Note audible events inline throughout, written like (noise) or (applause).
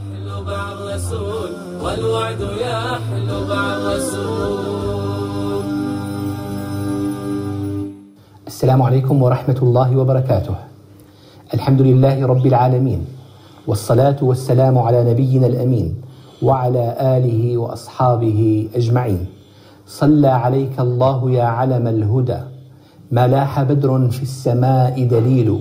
يحلو مع الرسول والوعد يحلو مع الرسول السلام عليكم ورحمة الله وبركاته. الحمد لله رب العالمين والصلاة والسلام على نبينا الأمين وعلى آله وأصحابه أجمعين. صلى عليك الله يا علم الهدى ما لاح بدر في السماء دليل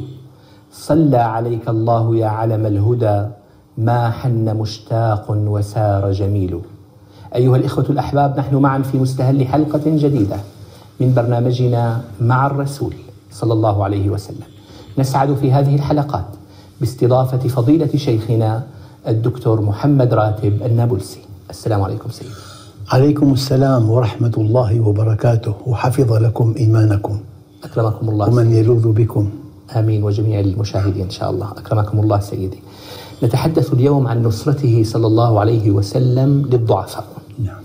صلى عليك الله يا علم الهدى ما حن مشتاق وسار جميل. أيها الإخوة الأحباب نحن معا في مستهل حلقة جديدة من برنامجنا مع الرسول صلى الله عليه وسلم. نسعد في هذه الحلقات باستضافة فضيلة شيخنا الدكتور محمد راتب النابلسي. السلام عليكم سيدي. عليكم السلام ورحمة الله وبركاته وحفظ لكم إيمانكم أكرمكم الله ومن يلوذ بكم آمين وجميع المشاهدين إن شاء الله أكرمكم الله سيدي نتحدث اليوم عن نصرته صلى الله عليه وسلم للضعفاء. نعم.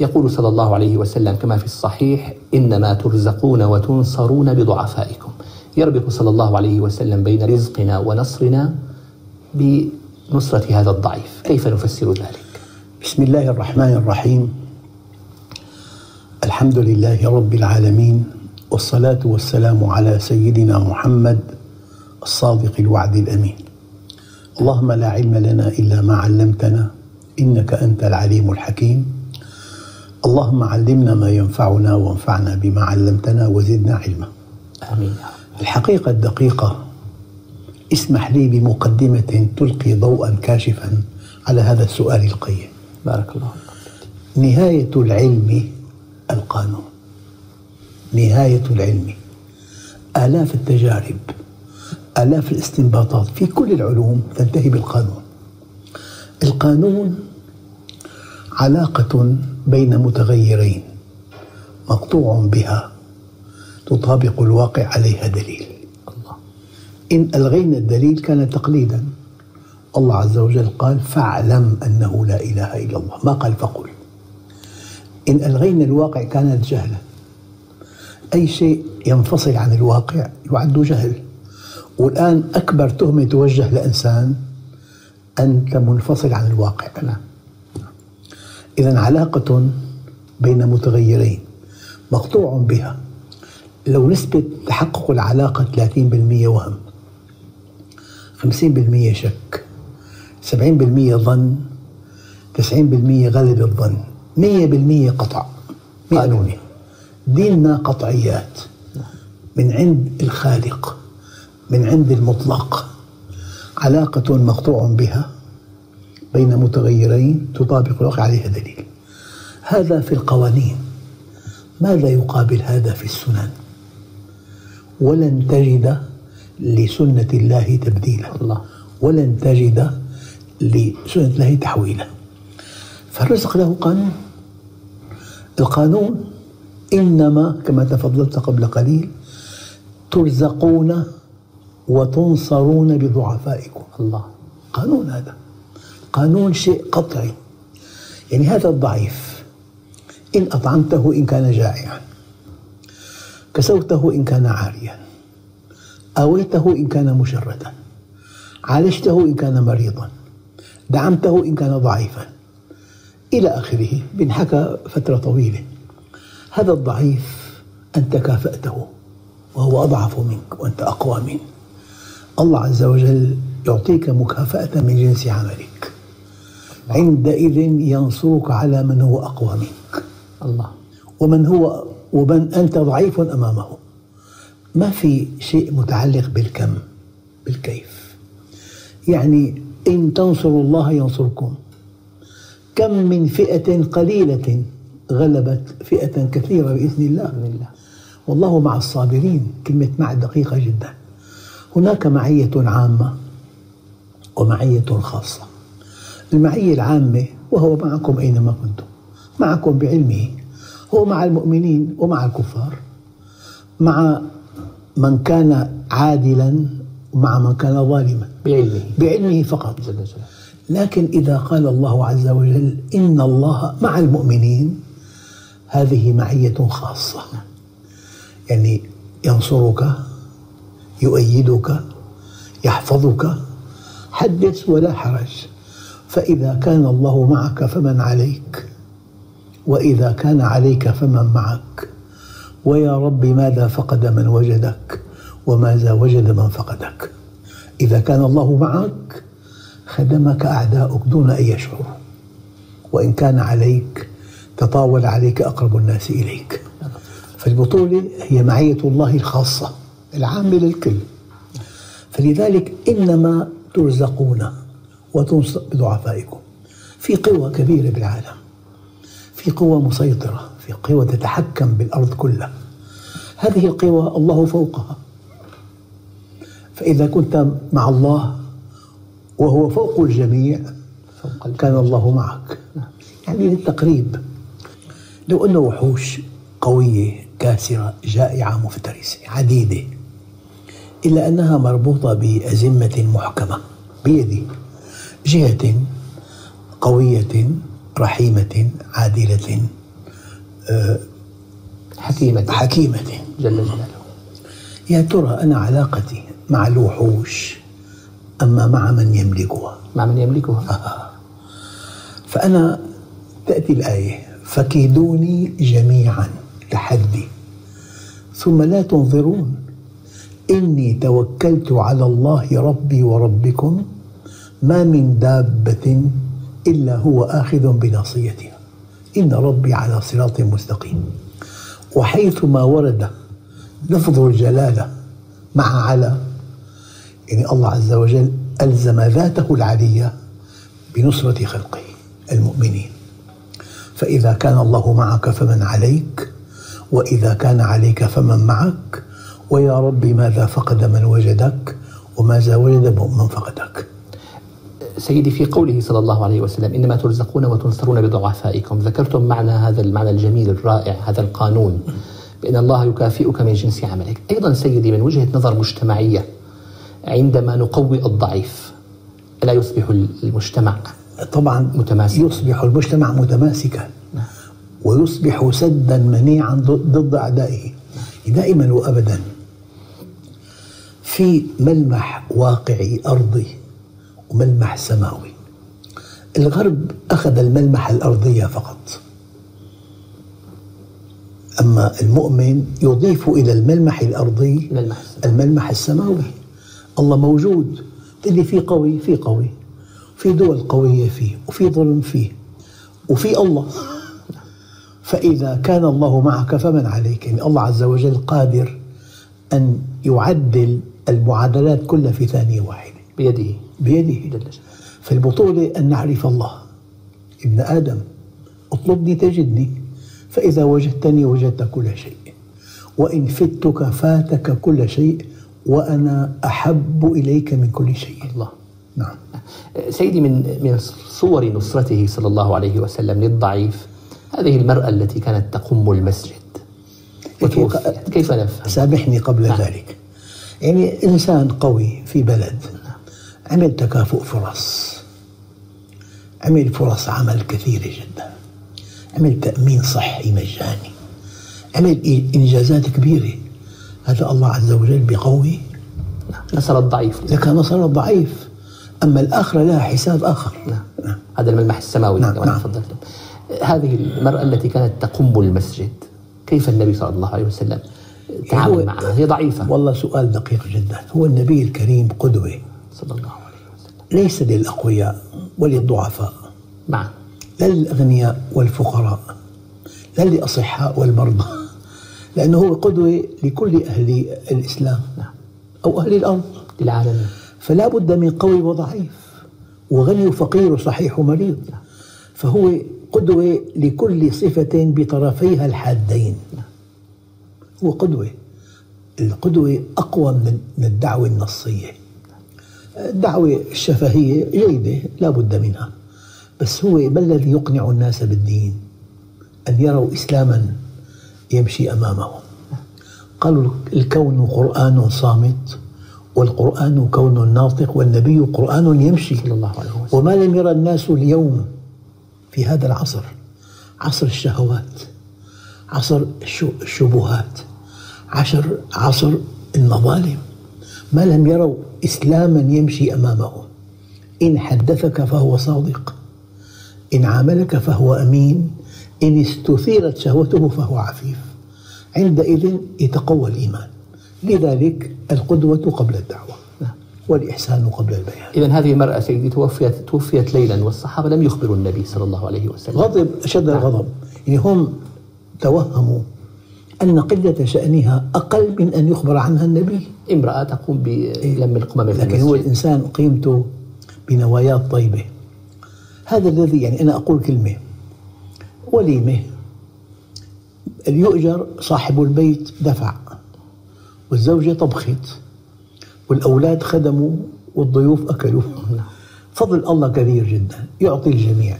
يقول صلى الله عليه وسلم كما في الصحيح إنما ترزقون وتنصرون بضعفائكم يربط صلى الله عليه وسلم بين رزقنا ونصرنا بنصرة هذا الضعيف. كيف نفسر ذلك؟ بسم الله الرحمن الرحيم. الحمد لله رب العالمين والصلاة والسلام على سيدنا محمد الصادق الوعد الأمين. اللهم لا علم لنا إلا ما علمتنا إنك أنت العليم الحكيم. اللهم علمنا ما ينفعنا وانفعنا بما علمتنا وزدنا علما. رب. الحقيقة الدقيقة اسمح لي بمقدمة تلقي ضوءا كاشفا على هذا السؤال القيم. بارك الله نهاية العلم القانون. نهاية العلم. آلاف التجارب آلاف الاستنباطات في كل العلوم تنتهي بالقانون. القانون علاقة بين متغيرين مقطوع بها تطابق الواقع عليها دليل. الله. إن ألغينا الدليل كان تقليدا. الله عز وجل قال فاعلم أنه لا إله إلا الله. ما قال؟ فقل. إن ألغينا الواقع كانت جهلا. أي شيء ينفصل عن الواقع يعد جهل. والآن أكبر تهمة توجه لإنسان أنت منفصل عن الواقع. إذا علاقة بين متغيرين مقطوع بها. لو نسبة تحقق العلاقة 30% وهم 50% شك 70% ظن 90% غلب الظن 100% قطع قانوني ديننا قطعيات من عند الخالق. من عند المطلق. علاقة مقطوع بها بين متغيرين تطابق الواقع عليها دليل. هذا في القوانين. ماذا يقابل هذا في السنن؟ ولن تجد لسنة الله تبديلا. الله. ولن تجد لسنة الله تحويلا. فالرزق له قانون. القانون إنما كما تفضلت قبل قليل ترزقون وتنصرون بضعفائكم. الله. قانون هذا. قانون شيء قطعي. يعني هذا الضعيف إن أطعمته إن كان جائعا كسوته إن كان عاريا آويته إن كان مشردا عالجته إن كان مريضا دعمته إن كان ضعيفا إلى آخره بنحكى فترة طويلة. هذا الضعيف أنت كافأته وهو أضعف منك وأنت أقوى منه الله عز وجل يعطيك مكافأة من جنس عملك. عندئذ ينصرك على من هو أقوى منك. الله. ومن هو ومن أنت ضعيف أمامه. ما في شيء متعلق بالكم بالكيف. يعني إن تنصروا الله ينصركم. كم من فئة قليلة غلبت فئة كثيرة بإذن الله. بإذن الله. والله مع الصابرين. كلمة مع دقيقة جدا. هناك معية عامة ومعية خاصة. المعية العامة وهو معكم أينما كنتم معكم بعلمه هو مع المؤمنين ومع الكفار مع من كان عادلا ومع من كان ظالما. بعلمه. بعلمه فقط. لكن إذا قال الله عز وجل إن الله مع المؤمنين هذه معية خاصة. يعني ينصرك يؤيدك يحفظك حدث ولا حرج. فإذا كان الله معك فمن عليك وإذا كان عليك فمن معك. ويا رب ماذا فقد من وجدك وماذا وجد من فقدك؟ إذا كان الله معك خدمك أعداؤك دون أن يشعروا وإن كان عليك تطاول عليك أقرب الناس إليك. فالبطولة هي معية الله الخاصة. العامة للكل. فلذلك إنما ترزقون وتنصر بضعفائكم. في قوة كبيرة بالعالم. في قوة مسيطرة. في قوة تتحكم بالأرض كلها. هذه القوى الله فوقها. فإذا كنت مع الله وهو فوق الجميع كان الله معك. يعني للتقريب. لو أن وحوش قوية كاسرة جائعة مفترسة عديدة. إلا أنها مربوطة بأزمة محكمة بيدي جهة قوية رحيمة عادلة حكيمة. حكيمة. جل جلاله. يا ترى أنا علاقتي مع الوحوش أما مع من يملكها؟ مع من يملكها. (laughs) فأنا تأتي الآية فكيدوني جميعا تحدي ثم لا تنظرون إني توكلت على الله ربي وربكم ما من دابة إلا هو آخذ بناصيتها. إن ربي على صراط مستقيم. وحيثما ورد لفظ الجلالة مع على يعني الله عز وجل ألزم ذاته العلية بنصرة خلقه المؤمنين. فإذا كان الله معك فمن عليك وإذا كان عليك فمن معك ويا رب ماذا فقد من وجدك وماذا وجد من فقدك؟ سيدي في قوله صلى الله عليه وسلم إنما ترزقون وتنصرون بضعفائكم. ذكرتم معنى هذا المعنى الجميل الرائع هذا القانون بأن الله يكافئك من جنس عملك. أيضا سيدي من وجهة نظر مجتمعية عندما نقوي الضعيف الا يصبح المجتمع طبعا متماسكا. يصبح المجتمع متماسكا ويصبح سدا منيعا ضد أعدائه دائما وأبدا. في ملمح واقعي أرضي وملمح سماوي. الغرب أخذ الملمح الأرضية فقط. أما المؤمن يضيف إلى الملمح الأرضي الملمح السماوي. الملمح السماوي. الله موجود. اللي في قوي في قوي. في دول قوية فيه وفي ظلم فيه وفي الله. فإذا كان الله معك فمن عليك. يعني الله عز وجل قادر أن يعدل المعادلات كلها في ثانية واحدة. بيده. بيده. جلاله فالبطولة أن نعرف الله. ابن آدم اطلبني تجدني. فإذا وجدتني وجدت كل شيء. وإن فتك فاتك كل شيء. وأنا أحب إليك من كل شيء. الله. نعم. سيدي من من صور نصرته صلى الله عليه وسلم للضعيف هذه المرأة التي كانت تقم المسجد. وتوفيت. كيف نفهم؟ سامحني قبل نعم. ذلك. يعني إنسان قوي في بلد. عمل تكافؤ فرص. عمل فرص عمل كثيرة جدا. عمل تأمين صحي مجاني. عمل إنجازات كبيرة. هذا الله عز وجل بقوي. نصر الضعيف. لك نصر الضعيف. أما الآخرة لها حساب آخر. نعم. هذا الملمح السماوي. نعم، كما نعم. تفضلتم هذه المرأة التي كانت تقم المسجد كيف النبي صلى الله عليه وسلم؟ تعامل معها. هي ضعيفة. والله سؤال دقيق جدا. هو النبي الكريم قدوة؟ صلى الله عليه وسلم. ليس للأقوياء وللضعفاء. معا لا للأغنياء والفقراء. لا للأصحاء والمرضى. لأنه هو قدوة لكل أهل الإسلام. نعم. أو أهل الأرض. للعالمين. فلا بد من قوي وضعيف. وغني وفقير وصحيح ومريض. فهو قدوة لكل صفة بطرفيها الحادين. هو قدوة. القدوة أقوى من من الدعوة النصية. الدعوة الشفهية جيدة لا بد منها. بس هو ما الذي يقنع الناس بالدين؟ أن يروا إسلاما يمشي أمامهم. قالوا الكون قرآن صامت والقرآن كون ناطق والنبي قرآن يمشي. صلى الله عليه وسلم. وما لم يرى الناس اليوم في هذا العصر؟ عصر الشهوات عصر الشبهات. عصر عصر المظالم. ما لم يروا إسلاما يمشي أمامهم. إن حدثك فهو صادق. إن عاملك فهو أمين. إن استثيرت شهوته فهو عفيف. عندئذ يتقوى الإيمان. لذلك القدوة قبل الدعوة. والإحسان قبل البيان. إذا هذه المرأة سيدي توفيت توفيت ليلا والصحابة لم يخبروا النبي صلى الله عليه وسلم. غضب أشد الغضب. يعني هم توهموا أن قلة شأنها أقل من أن يخبر عنها النبي. امرأة تقوم بلم القمم في لكن هو الإنسان قيمته بنوايات طيبة. هذا الذي يعني أنا أقول كلمة. وليمة. اليؤجر صاحب البيت دفع. والزوجة طبخت. والأولاد خدموا والضيوف أكلوا. فضل الله كبير جدا. يعطي الجميع.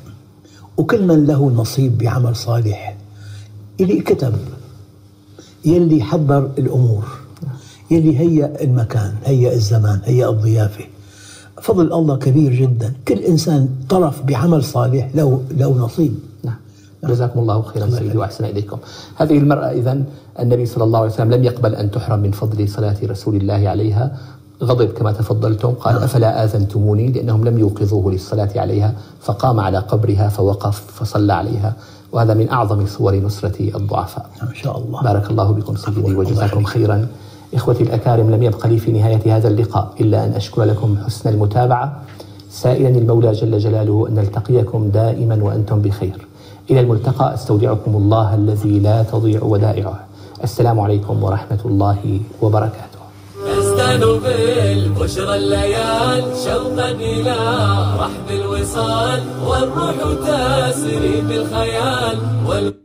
وكل من له نصيب بعمل صالح. إلي كتب يلي حضر الأمور يلي هيأ المكان هيأ الزمان هيأ الضيافة. فضل الله كبير جدا. كل إنسان طرف بعمل صالح له, له نصيب. نعم. جزاكم الله خيرا سيدي وأحسن إليكم. هذه المرأة اذا النبي صلى الله عليه وسلم لم يقبل أن تحرم من فضل صلاة رسول الله عليها. غضب كما تفضلتم. قال أفلا آذنتموني؟ لأنهم لم يوقظوه للصلاة عليها فقام على قبرها فوقف فصلى عليها. وهذا من أعظم صور نصرة الضعفاء. ما شاء الله. بارك الله بكم سيدي وجزاكم. خيرا. إخوتي الأكارم لم يبق لي في نهاية هذا اللقاء إلا أن أشكر لكم حسن المتابعة. سائلا المولى جل جلاله أن نلتقيكم دائما وأنتم بخير. إلى الملتقى أستودعكم الله الذي لا تضيع ودائعه. السلام عليكم ورحمة الله وبركاته. تزدان بالبشرى الليال شوقا إلى رحب الوصال والروح تسري بالخيال وال